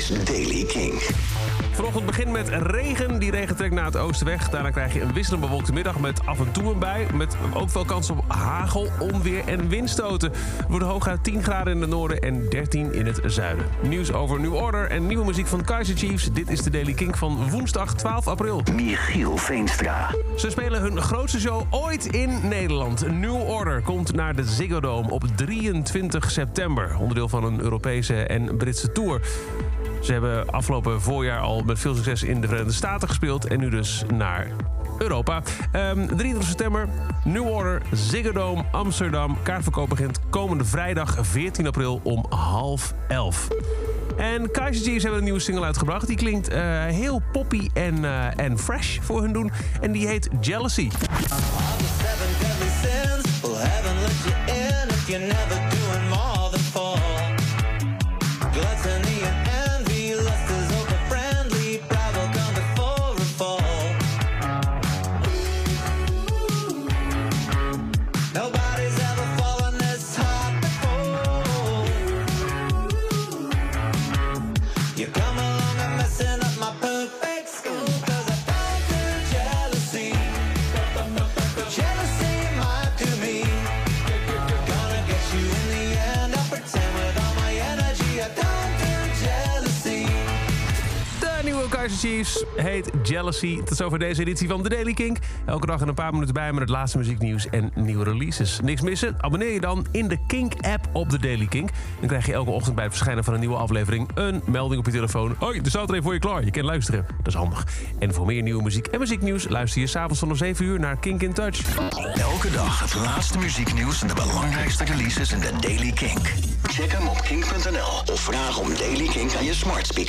is Daily King. Vanochtend begint met regen. Die regen trekt naar het oosten weg. Daarna krijg je een wisselend bewolkte middag met af en toe een bui. Met ook veel kans op hagel, onweer en windstoten. Het wordt hooguit 10 graden in het noorden en 13 in het zuiden. Nieuws over New Order en nieuwe muziek van Kaiser Chiefs. Dit is de Daily King van woensdag 12 april. Michiel Veenstra. Ze spelen hun grootste show ooit in Nederland. New Order komt naar de Ziggo Dome op 23 september. Onderdeel van een Europese en Britse tour. Ze hebben afgelopen voorjaar al met veel succes in de Verenigde Staten gespeeld... en nu dus naar Europa. Ehm 23 september, New Order, Ziggo Dome, Amsterdam. Kaartverkoop begint komende vrijdag 14 april om half elf. En Kaiser Chiefs hebben een nieuwe single uitgebracht. Die klinkt eh, heel poppy en, eh, en fresh voor hun doen. En die heet Jealousy. come on. Kaiser Chiefs heet Jealousy. Tot zover deze editie van The Daily Kink. Elke dag een paar minuten bij met het laatste muzieknieuws en nieuwe releases. Niks missen? Abonneer je dan in de Kink-app op The Daily Kink. Dan krijg je elke ochtend bij het verschijnen van een nieuwe aflevering... een melding op je telefoon. Hoi, er staat er een voor je klaar. Je kan luisteren. Dat is handig. En voor meer nieuwe muziek en muzieknieuws... luister je s'avonds vanaf 7 uur naar Kink in Touch. Elke dag het laatste muzieknieuws en de belangrijkste releases in de Daily Kink. Check hem op kink.nl of vraag om Daily Kink aan je smart speaker.